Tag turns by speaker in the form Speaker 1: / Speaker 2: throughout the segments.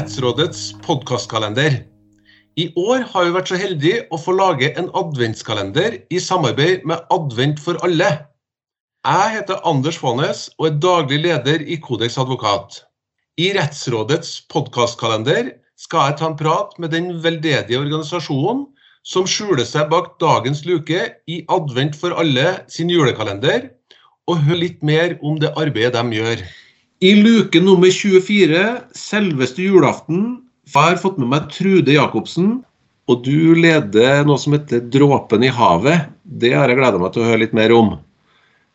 Speaker 1: Rettsrådets podkastkalender. I år har vi vært så heldige å få lage en adventskalender i samarbeid med Advent for alle. Jeg heter Anders Faanes og er daglig leder i Kodeks advokat. I Rettsrådets podkastkalender skal jeg ta en prat med den veldedige organisasjonen som skjuler seg bak dagens luke i Advent for alle sin julekalender, og høre litt mer om det arbeidet de gjør. I luke nummer 24, selveste julaften, har jeg fått med meg Trude Jacobsen. Og du leder noe som heter Dråpen i havet. Det har jeg gleda meg til å høre litt mer om.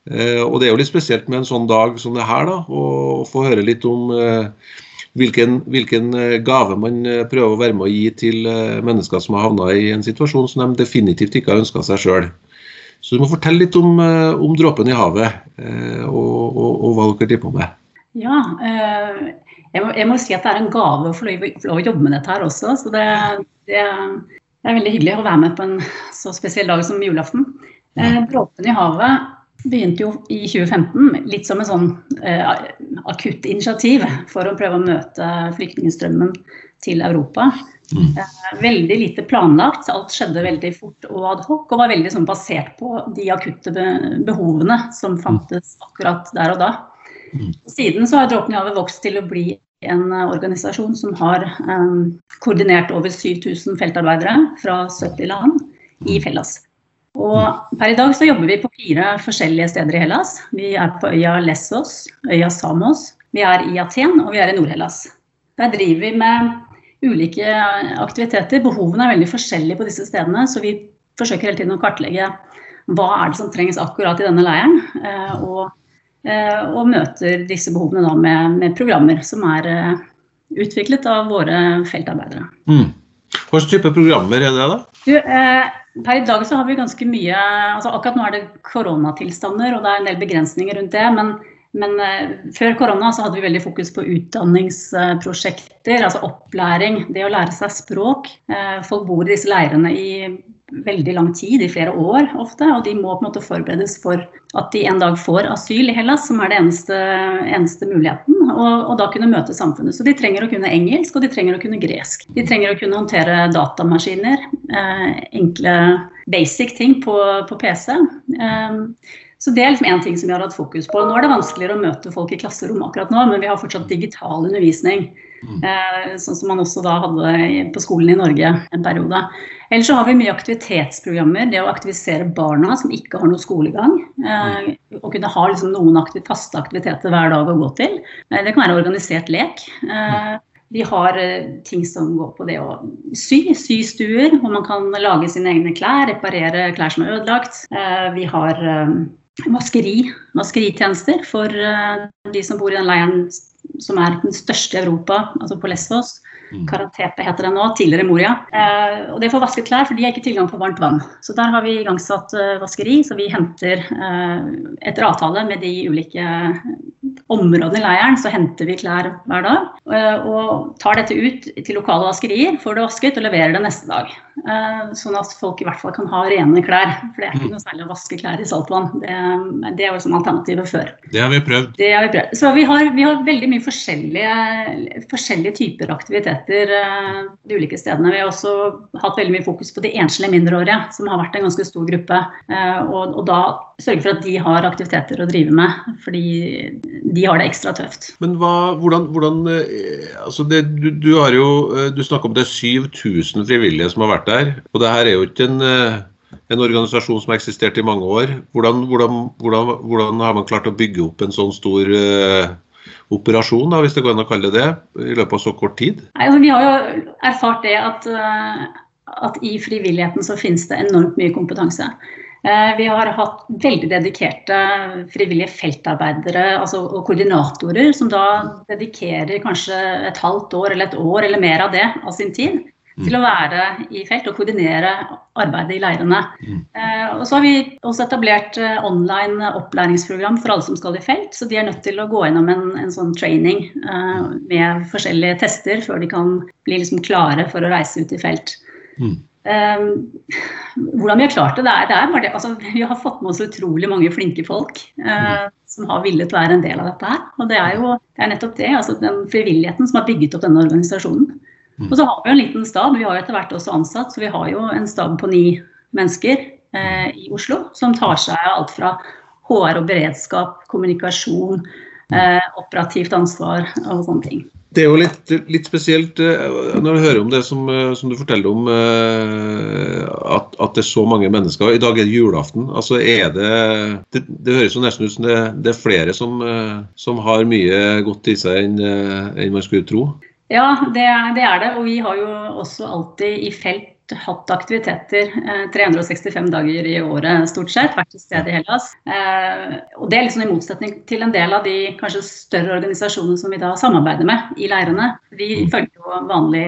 Speaker 1: Eh, og det er jo litt spesielt med en sånn dag som det her, da, å få høre litt om eh, hvilken, hvilken, eh, gave man prøver å være med å gi til mennesker som har havna i en situasjon som de definitivt ikke har ønska seg sjøl. Så du må fortelle litt om, om dråpen i havet, og, og, og hva dere driver på med.
Speaker 2: Ja, eh, jeg, må, jeg, må, si at det er en gave å få lov, å jobbe med dette her også. Så det, det, det, er veldig hyggelig å være med på en så spesiell dag som julaften. Eh, Dråpen i havet begynte jo i 2015 litt som en sånn eh, akutt initiativ for å prøve å møte flyktningstrømmen til Europa. Mm. Eh, veldig lite planlagt, alt skjedde veldig fort og adhoc og var veldig sånn, basert på de akutte behovene som fantes akkurat der og da. Mm. Siden så har Dråpen vokst til å bli en eh, organisasjon som har um, koordinert over 7000 feltarbeidere fra 70 land i mm. Fellas. Og per i dag så jobber vi på fire forskjellige steder i Hellas. Vi er på øya Lessos, øya Samos, vi er i Aten og vi er i Nord-Hellas. Der driver vi med ulike aktiviteter. Behovene er veldig forskjellige på disse stedene, så vi forsøker hele tiden å kartlegge hva er det som trengs akkurat i denne leiren. Eh, og Eh, og møter disse behovene med, med programmer som er eh, utviklet av våre feltarbeidere. Mm.
Speaker 1: Hva slags type programmer er det, da?
Speaker 2: Du, eh, per i dag så har vi ganske mye altså Akkurat nå er det koronatilstander, og det er en del begrensninger rundt det. Men, men eh, før korona så hadde vi veldig fokus på utdanningsprosjekter, altså opplæring. Det å lære seg språk. Eh, folk bor i disse leirene i veldig lang tid, i flere år ofte. Og de må på en måte forberedes for at de en dag får asyl i Hellas, som er den eneste, eneste muligheten. Og, og, da kunne møte samfunnet. Så de trenger å kunne engelsk, og de trenger å kunne gresk. De trenger å kunne håndtere datamaskiner. Eh, enkle basic ting på, på PC. Eh, så det er liksom én ting som vi har hatt fokus på. Nå er det vanskeligere å møte folk i klasserom akkurat nå, men vi har fortsatt digital undervisning. Mm. Eh, sånn som man også da hadde på skolen i Norge en periode. Ellers så har vi mye aktivitetsprogrammer. Det å aktivisere barna som ikke har noe skolegang. Eh, å kunne ha liksom noen aktiv faste aktiviteter hver dag å gå til. Eh, det kan være organisert lek. Vi har ting som går på det å sy, systuer, hvor man kan lage sine egne klær, reparere klær som er ødelagt. Vi har vaskeri, vaskeritjenester for de som bor i den leiren som er den største i Europa, altså på Lesvos. Mm. Karatepe heter det nå, tidligere Moria. Eh, og det får vasket klær, for de har ikke tilgang på varmt vann. Så der har vi igangsatt uh, vaskeri, så vi henter uh, etter avtale med de ulike områdene i leiren, så henter vi klær hver dag. Uh, og tar dette ut til lokale vaskerier, får det vasket og leverer det neste dag. sånn at folk i hvert fall kan ha rene klær. For det er ikke mm. noe særlig å vaske klær i saltvann. Det, det var sånn alternativet før.
Speaker 1: Det har vi prøvd.
Speaker 2: Det har vi prøvd. Så vi har, vi har veldig mye forskjellige, forskjellige typer aktiviteter uh, de ulike stedene. Vi har også hatt veldig mye fokus på de enslige mindreårige, som har vært en ganske stor gruppe. Og, og, da sørge for at de har aktiviteter å drive med, fordi de har det ekstra tøft.
Speaker 1: Men hva, hvordan, hvordan uh, altså det, du, du, har jo, du snakker om det er 7000 frivillige som har vært der. og det her er jo ikke en en organisasjon som har eksistert i mange år. Hvordan, hvordan, hvordan, hvordan, har man klart å bygge opp en sånn stor uh, operasjon, da, hvis det går an å kalle det det, i løpet av så kort tid?
Speaker 2: Nei, altså, vi har jo erfart det at, eh, at i frivilligheten så finnes det enormt mye kompetanse. Eh, vi har hatt veldig dedikerte frivillige feltarbeidere altså, og koordinatorer som da dedikerer kanskje et halvt år eller et år eller mer av det av sin tid til å være i felt og koordinere arbeidet i leirene. Mm. Eh, og så har vi også etablert eh, online opplæringsprogram for alle som skal i felt. Så de er nødt til å gå gjennom en, en sånn training eh, med forskjellige tester før de kan bli liksom klare for å reise ut i felt. Mm. Um, hvordan vi har klart det, det er, det er bare det. Altså, vi har fått med oss utrolig mange flinke folk eh, som har villet være en del av dette her. Og det er jo det er nettopp det, altså den frivilligheten som har bygget opp denne organisasjonen. Mm. Og så har vi jo en liten stab. Vi har jo etter hvert også ansatt, så vi har jo en stab på ni mennesker eh, i Oslo som tar seg av alt fra HR og beredskap, kommunikasjon, eh, operativt ansvar og sånne ting.
Speaker 1: Det er jo litt, litt, spesielt eh, når du hører om det som, eh, som du forteller om, eh, at, at, det er så mange mennesker. I dag er det julaften. altså er Det det, det høres jo nesten ut som det, det er flere som, som, har mye godt i seg enn, enn man skulle tro.
Speaker 2: Ja, det, det er det. Og vi har jo også alltid i felt hatt aktiviteter 365 eh, dager i året stort sett, vært til stede i Hellas. Eh, og det er liksom i motsetning til en del av de kanskje større organisasjonene som vi da samarbeider med i leirene. Vi mm. følger jo vanlig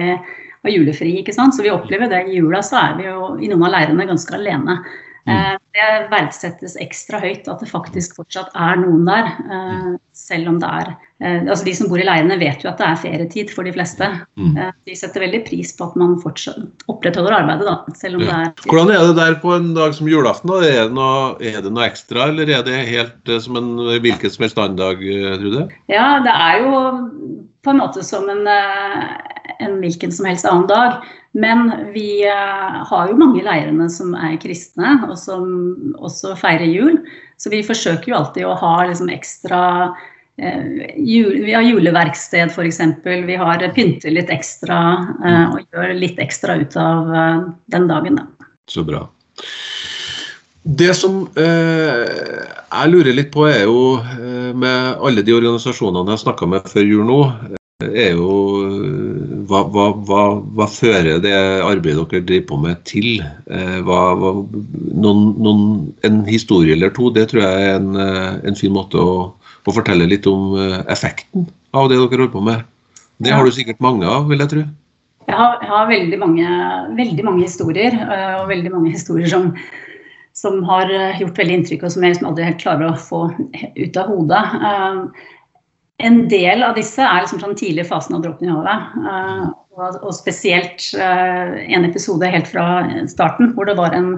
Speaker 2: av julefri, ikke sant. Så vi opplever det i jula, så er vi jo i noen av leirene ganske alene. Mm. Eh, det verdsettes ekstra høyt at det faktisk fortsatt er noen der. Eh, selv om det er altså De som bor i leirene vet jo at det er ferietid for de fleste. Mm. De setter veldig pris på at man fortsatt opprettholder arbeidet, da. Selv om det er
Speaker 1: Hvordan er det der på en dag som julaften? da? Er det noe, er det noe ekstra, eller er det helt som en hvilken som helst annen dag, Trude?
Speaker 2: Ja, det er jo på en måte som en, en hvilken som helst annen dag. Men vi uh, har jo mange leirene som er kristne, og som også feirer jul. Så vi forsøker jo alltid å ha liksom, ekstra uh, jul, Vi har juleverksted f.eks. Vi har pynter litt ekstra uh, og gjør litt ekstra ut av den dagen. Da.
Speaker 1: Så bra. Det som jeg lurer litt på, er jo med alle de organisasjonene jeg snakka med før jul nå, er jo hva, hva, hva, hva, fører det arbeidet dere driver på med til? Eh, noen, noen, en historie eller to, det tror jeg er en, eh, en fin måte å, å, fortelle litt om eh, effekten av det dere holder på med. Det har du sikkert mange av, vil jeg tro?
Speaker 2: Jeg har, jeg har veldig, mange, veldig, mange, historier, og veldig mange historier som, som har gjort veldig inntrykk, og som jeg liksom aldri helt klarer å få ut av hodet. En del av disse er liksom sånn tidlig fasen av dråpen i havet. Uh, og, spesielt uh, en episode helt fra starten hvor det var en,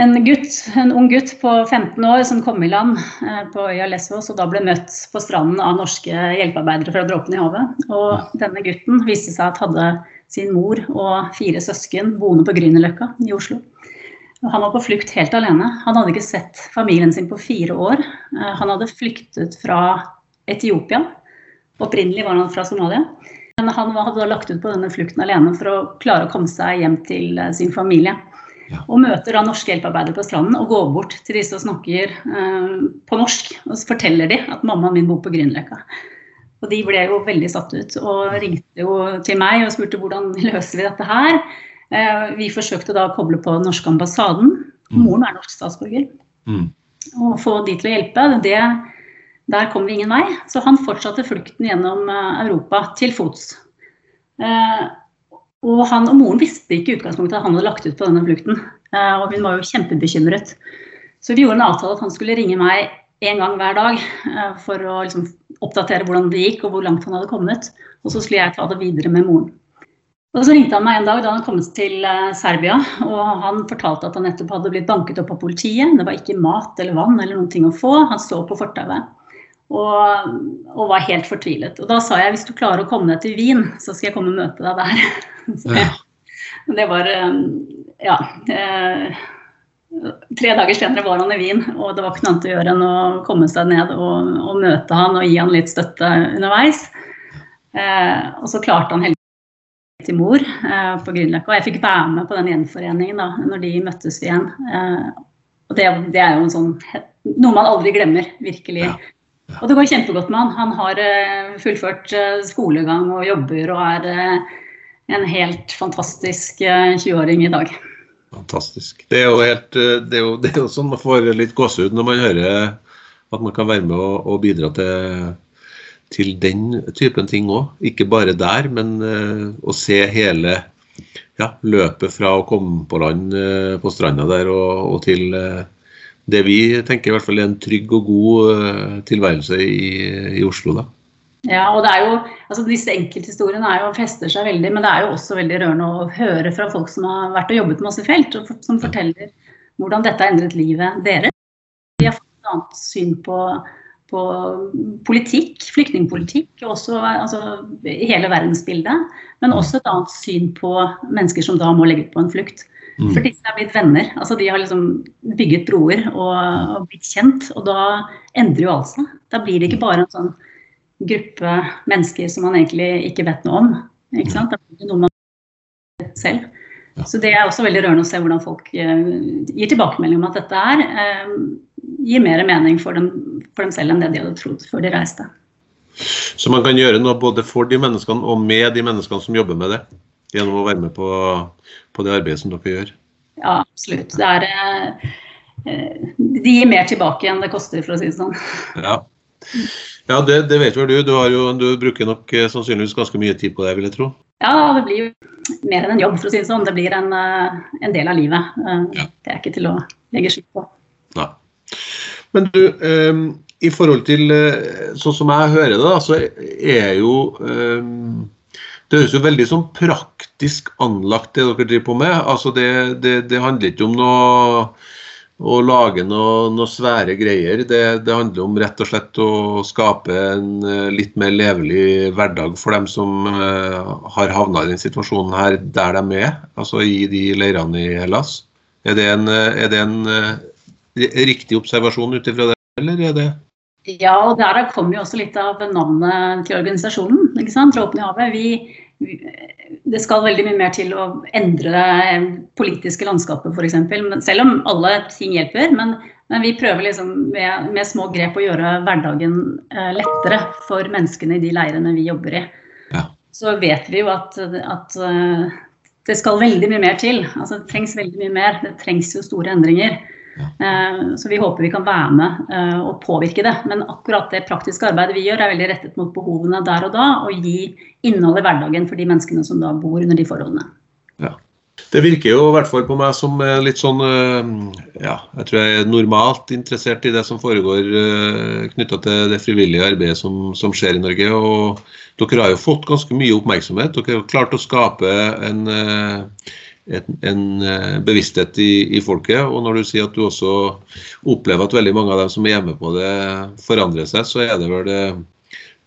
Speaker 2: en, gutt, en ung gutt på 15 år som kom i land uh, på øya Lesvos og da ble møtt på stranden av norske hjelpearbeidere fra dråpen i havet. Og denne gutten viste seg at hadde sin mor og fire søsken boende på Grünerløkka i Oslo. Og han var på flukt helt alene. Han hadde ikke sett familien sin på fire år. Han hadde flyktet fra Etiopia. Opprinnelig var han fra Somalia. Men han hadde lagt ut på denne flukten alene for å klare å komme seg hjem til eh, sin familie. Ja. Og møter da norske hjelpearbeidere på stranden og går bort til disse og snakker eh, på norsk. Og så forteller de at mammaen min bor på Grünerløkka. Og de ble jo veldig satt ut og ringte jo til meg og spurte hvordan løser vi dette her. Eh, vi forsøkte da å koble på den norske ambassaden. Mm. Moren er norsk statsborger. Mm. Og få de til å hjelpe. Det der kom vi ingen vei, så han fortsatte flukten gjennom eh, Europa til fots. Eh, og han og moren visste ikke i utgangspunktet at han hadde lagt ut på denne flukten. Eh, og hun var jo kjempebekymret. Så vi gjorde en avtale at han skulle ringe meg en gang hver dag for å liksom oppdatere hvordan det gikk og hvor langt han hadde kommet. Og så skulle jeg ta det videre med moren. Og Så ringte han meg en dag da han kom til Serbia, og han fortalte at han nettopp hadde blitt banket opp av politiet. Det var ikke mat eller vann eller noen ting å få. Han står på fortauet. Og, og, var helt fortvilet. Og da sa jeg hvis du klarer å komme deg til Wien, så skal jeg komme og møte deg der. Ja. det var eh, ja. Eh, tre dager senere var han i Wien, og det var ikke noe annet å gjøre enn å komme seg ned og, og møte han og gi han litt støtte underveis. Eh, og så klarte han heldigvis til mor eh, på Grünerløkka. Og jeg fikk være med på den gjenforeningen da når de møttes igjen. Eh, og det, det, er jo en sånn, noe man aldri glemmer, virkelig. Ja. Og det går kjempegodt med han. Han har eh, fullført eh, skolegang og jobber og er eh, en helt fantastisk 20-åring i dag.
Speaker 1: Fantastisk. Det er jo, helt, det er jo, det er jo sånn man får litt gåsehud når man hører at man kan være med og, og bidra til, til, den typen ting òg. Ikke bare der, men å se hele ja, løpet fra å komme på land på stranda der og, og til uh, det vi tenker i hvert fall er en trygg og god uh, tilværelse i, i, Oslo. da.
Speaker 2: Ja, og det er jo, altså Disse enkelthistoriene er jo, fester seg veldig, men det er jo også veldig rørende å høre fra folk som har vært og jobbet med oss i felt, og som forteller hvordan dette har endret livet deres. Vi har fått et annet syn på, på politikk, flyktningpolitikk, også altså, hele verdensbildet. Men også et annet syn på mennesker som da må legge ut på en flukt. Mm. For disse er blitt venner. altså De har liksom bygget broer og, blitt kjent. Og da endrer jo alt seg. Da blir det ikke bare en sånn gruppe mennesker som man egentlig ikke vet noe om. Ikke sant? Det er noe man selv. Så det er også veldig rørende å se hvordan folk uh, gir tilbakemelding om at dette er eh, gir mer mening for dem, for dem, selv enn det de hadde trodd før de reiste.
Speaker 1: Så man kan gjøre noe både for de menneskene og med de menneskene som jobber med det? Gjennom å være med på, på det arbeidet som dere gjør?
Speaker 2: Ja, absolutt. Det er, uh, de gir mer tilbake enn det koster, for å si det sånn.
Speaker 1: Ja. Ja, det, det vet vel du. Du, jo, du, bruker nok eh, sannsynligvis ganske mye tid på det, vil jeg tro.
Speaker 2: Ja, det blir jo mer enn en jobb, for å si det sånn. Det blir en, eh, en del av livet. Eh, ja. Det er ikke til å legge skikk på.
Speaker 1: Nei. Men du, um, i forhold til sånn som jeg hører det, så er jo um, Det høres jo veldig sånn praktisk anlagt det dere driver på med. Altså det, det, det handler ikke om noe å lage noe, noe svære greier. Det, det, handler om rett og slett å skape en eh, litt mer levelig hverdag for dem som uh, har havna i den situasjonen her der de er, altså i de leirene i Hellas. Er det en, eh, er det en riktig observasjon ut ifra det, eller er det
Speaker 2: Ja, og der kommer jo også litt av navnet til organisasjonen. ikke sant? Dråpen i havet. Vi, det skal veldig mye mer til å endre det politiske landskapet f.eks. Selv om alle ting hjelper. Men, men vi prøver liksom med, med, små grep å gjøre hverdagen eh, lettere for menneskene i de leirene vi jobber i. Ja. Så vet vi jo at, at uh, det skal veldig mye mer til. Altså, det trengs veldig mye mer. Det trengs jo store endringer. Eh, så vi håper vi kan være med eh, og påvirke det. Men akkurat det praktiske arbeidet vi gjør, er veldig rettet mot behovene der og da, og gi innhold i hverdagen for de menneskene som da bor under de forholdene.
Speaker 1: Ja. Det virker jo i hvert fall på meg som litt sånn eh, ja, jeg tror jeg er normalt interessert i det som foregår knytta til det frivillige arbeidet som, som, skjer i Norge. og Dere har jo fått ganske mye oppmerksomhet. Dere har klart å skape en en, eh, bevissthet i, i, folket. Og når du sier at du også opplever at veldig mange av dem som er hjemme på det, forandrer seg, så er det vel det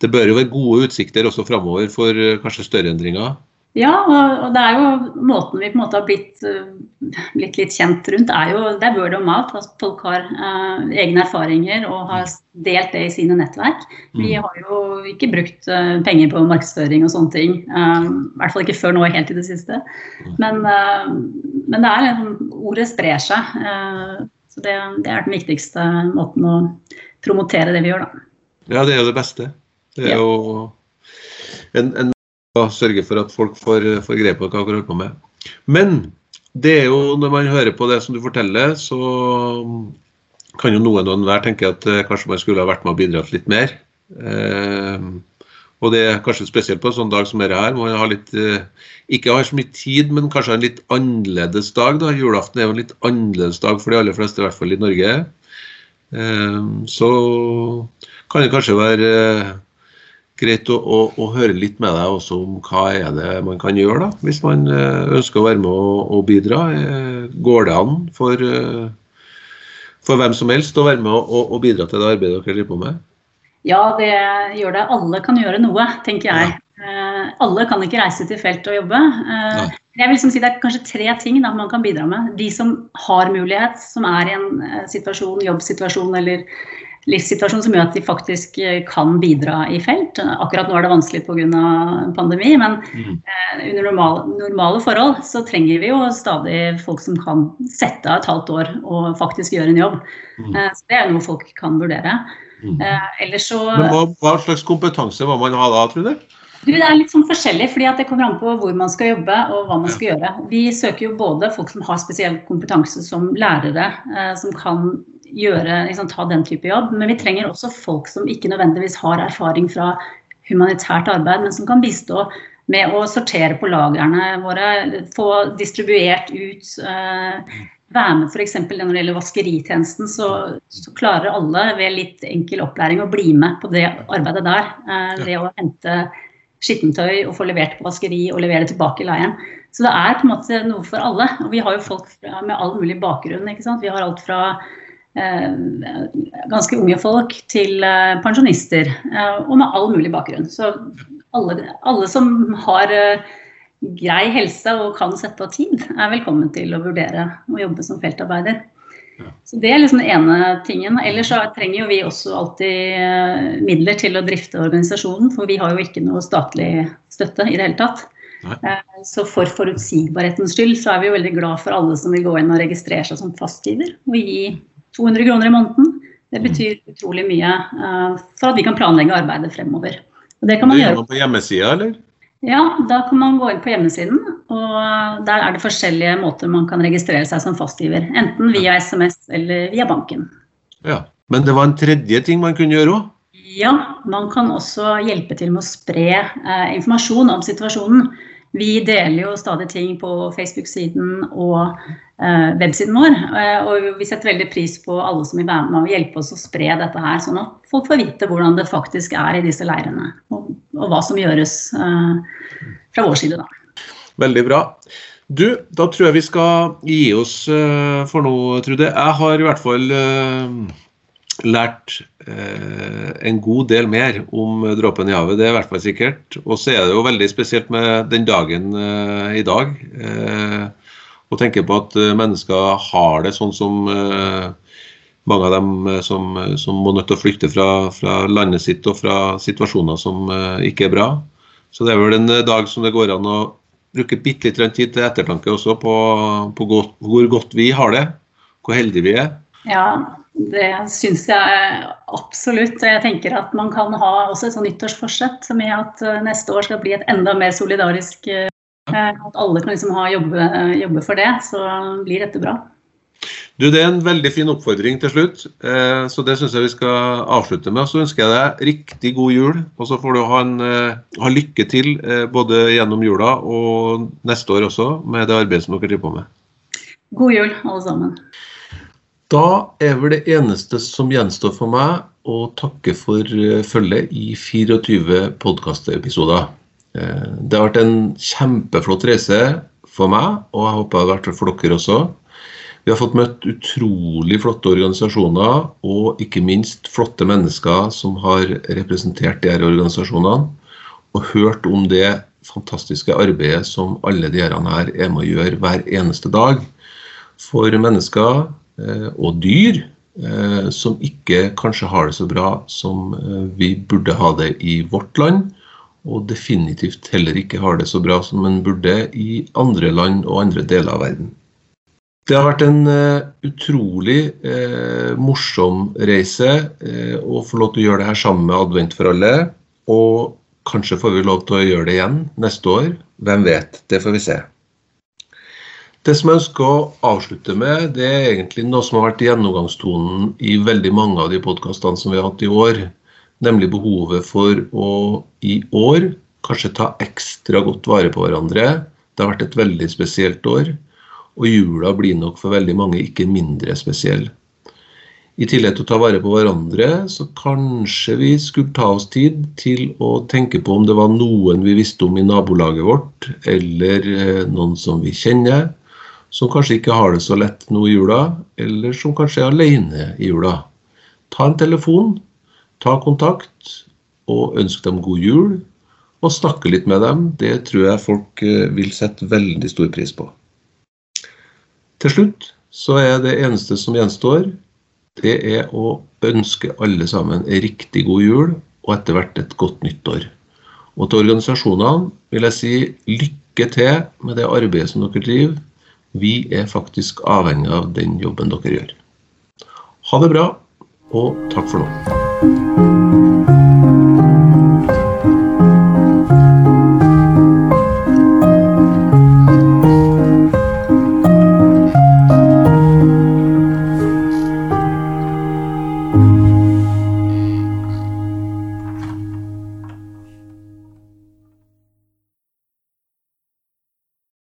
Speaker 1: Det bør jo være gode utsikter også framover for eh, kanskje større endringer?
Speaker 2: Ja, og det er jo måten vi på en måte har blitt, eh, blitt litt kjent rundt, er jo det er word of mouth. Altså folk har uh, egne erfaringer og har delt det i sine nettverk. Vi mm. har jo ikke brukt uh, penger på markedsføring og sånne ting. Um, I hvert fall ikke før nå, helt i det siste. Mm. Men, uh, men det er liksom, ordet sprer seg. så det, det, er den viktigste måten å promotere det vi gjør, da.
Speaker 1: Ja, det er jo det beste. Det er jo en, en og sørge for at folk får, får greie på hva dere holder på med. Men det er jo, når man hører på det som du forteller, så kan jo noen og enhver tenke at eh, kanskje man skulle ha vært med og bidratt litt mer. Eh, og det er kanskje spesielt på en sånn dag som dette her, man har litt, eh, ikke har så mye tid, men kanskje en litt annerledes dag. da. Julaften er jo en litt annerledes dag for de aller fleste, i hvert fall i Norge. Eh, så kan det kanskje være greit å, å, å, høre litt med deg også om hva er det man kan gjøre, da, hvis man eh, ønsker å være med og, og bidra. Eh, går det an for, eh, for, hvem som helst å være med og, og bidra til det arbeidet dere driver på med?
Speaker 2: Ja, det gjør det. Alle kan gjøre noe, tenker jeg. Ja. Alle kan ikke reise til felt og jobbe. Nei. Jeg vil liksom si Det er kanskje tre ting da, man kan bidra med. De som har mulighet, som er i en situasjon, jobbsituasjon eller livssituasjon som gjør at de faktisk eh, kan bidra i felt. Akkurat nå er det vanskelig pga. pandemi, men mm. eh, under normale, normale, forhold så trenger vi jo stadig folk som kan sette av et halvt år og faktisk gjøre en jobb. Mm. Eh, så Det er noe folk kan vurdere. Mm.
Speaker 1: Eh, så, men hva, hva, slags kompetanse må man ha da, tror du?
Speaker 2: Du, det er litt sånn forskjellig, fordi Det kommer an på hvor man skal jobbe og hva man skal gjøre. Vi søker jo både folk som har spesiell kompetanse som lærere, eh, som kan gjøre, liksom, ta den type jobb. Men vi trenger også folk som ikke nødvendigvis har erfaring fra humanitært arbeid, men som kan bistå med å sortere på lagrene våre, få distribuert ut eh, være med f.eks. når det gjelder vaskeritjenesten, så, så, klarer alle ved litt enkel opplæring å bli med på det arbeidet der. Eh, det å hente skittentøy og få levert på vaskeri og levere tilbake i leiren. Så det er på en måte noe for alle. Og vi har jo folk med all mulig bakgrunn. ikke sant? Vi har alt fra ganske unge folk til eh, pensjonister, eh, og med all mulig bakgrunn. Så alle, alle som har eh, grei helse og kan sette av tid, er velkommen til å vurdere å jobbe som feltarbeider. Så Det er liksom den ene tingen. Ellers så trenger jo vi også alltid eh, midler til å drifte organisasjonen, for vi har jo ikke noe statlig støtte i det hele tatt. Nei. Eh, så for forutsigbarhetens skyld så er vi jo veldig glad for alle som vil gå inn og registrere seg som fastgiver og gi 200 kroner i måneden. Det mm. betyr utrolig mye eh, for at vi kan planlegge arbeidet fremover.
Speaker 1: Og det kan man det gjøre. på hjemmesida, eller?
Speaker 2: Ja, da kan man gå inn på hjemmesiden, og der er det forskjellige måter man kan registrere seg som fastgiver. Enten via SMS eller via banken.
Speaker 1: Ja, Men det var en tredje ting man kunne gjøre òg?
Speaker 2: Ja, man kan også hjelpe til med å spre eh, informasjon om situasjonen. Vi deler jo stadig ting på Facebook-siden og websiden vår. Eh, og vi setter veldig pris på alle som vil være med og hjelpe oss å spre dette her, sånn at folk får vite hvordan det faktisk er i disse leirene. Og og hva som gjøres eh, fra vår side. Da.
Speaker 1: Veldig bra. Du, da tror jeg vi skal gi oss for nå, Trude. Jeg har i hvert fall lært en god del mer om dråpen i havet, det er i hvert fall sikkert. Og så er det jo veldig spesielt med den dagen i dag. Å tenke på at mennesker har det sånn som mange av dem eh, som, eh, som, må nødt til å flykte fra, fra, landet sitt og fra situasjoner som ikke er bra. Så det er vel en dag som det går an å bruke bitte litt tid til ettertanke også på, på godt, hvor godt vi har det. Hvor heldige vi er.
Speaker 2: Ja, det syns jeg absolutt. Jeg tenker at man kan ha også et sånn nyttårsforsett med at neste år skal bli et enda mer solidarisk At alle kan liksom ha jobbe, jobbe for det. Så blir dette bra.
Speaker 1: Du, Det er en veldig fin oppfordring til slutt, eh, så det syns jeg vi skal avslutte med. Så ønsker jeg deg riktig god jul, og så får du ha, en, eh, ha lykke til eh, både gjennom jula og neste år også med det arbeidet som dere driver på med.
Speaker 2: God jul, alle sammen.
Speaker 1: Da er vel det eneste som gjenstår for meg å takke for følget i 24 podkastepisoder. Det har vært en kjempeflott reise for meg, og jeg håper det har vært for dere også. Vi har fått møtt utrolig flotte organisasjoner, og ikke minst flotte mennesker som har representert de her organisasjonene, og hørt om det fantastiske arbeidet som alle de her er med å gjøre hver eneste dag for mennesker eh, og dyr eh, som ikke kanskje har det så bra som eh, vi burde ha det i vårt land, og definitivt heller ikke har det så bra som en burde i andre land og andre deler av verden. Det har vært en uh, utrolig uh, morsom reise uh, å få lov til å gjøre det her sammen med Advent for alle. Og kanskje får vi lov til å gjøre det igjen neste år. Hvem vet? Det får vi se. Det som jeg ønsker å avslutte med, det er egentlig noe som har vært gjennomgangstonen i veldig mange av de podkastene som vi har hatt i år. Nemlig behovet for å i år kanskje ta ekstra godt vare på hverandre. Det har vært et veldig spesielt år. Og jula blir nok for veldig mange ikke mindre spesiell. I tillegg til å ta vare på hverandre, så kanskje vi skulle ta oss tid til å tenke på om det var noen vi visste om i nabolaget vårt, eller eh, noen som vi kjenner, som kanskje ikke har det så lett nå i jula, eller som kanskje er alene i jula. Ta en telefon, ta kontakt, og ønsk dem god jul. Og snakke litt med dem. Det tror jeg folk eh, vil sette veldig stor pris på. Til slutt så er det eneste som gjenstår, det er å ønske alle sammen en riktig god jul og etter hvert et godt nyttår. Og til organisasjonene vil jeg si lykke til med det arbeidet som dere driver. Vi er faktisk avhengig av den jobben dere gjør. Ha det bra, og takk for nå. Música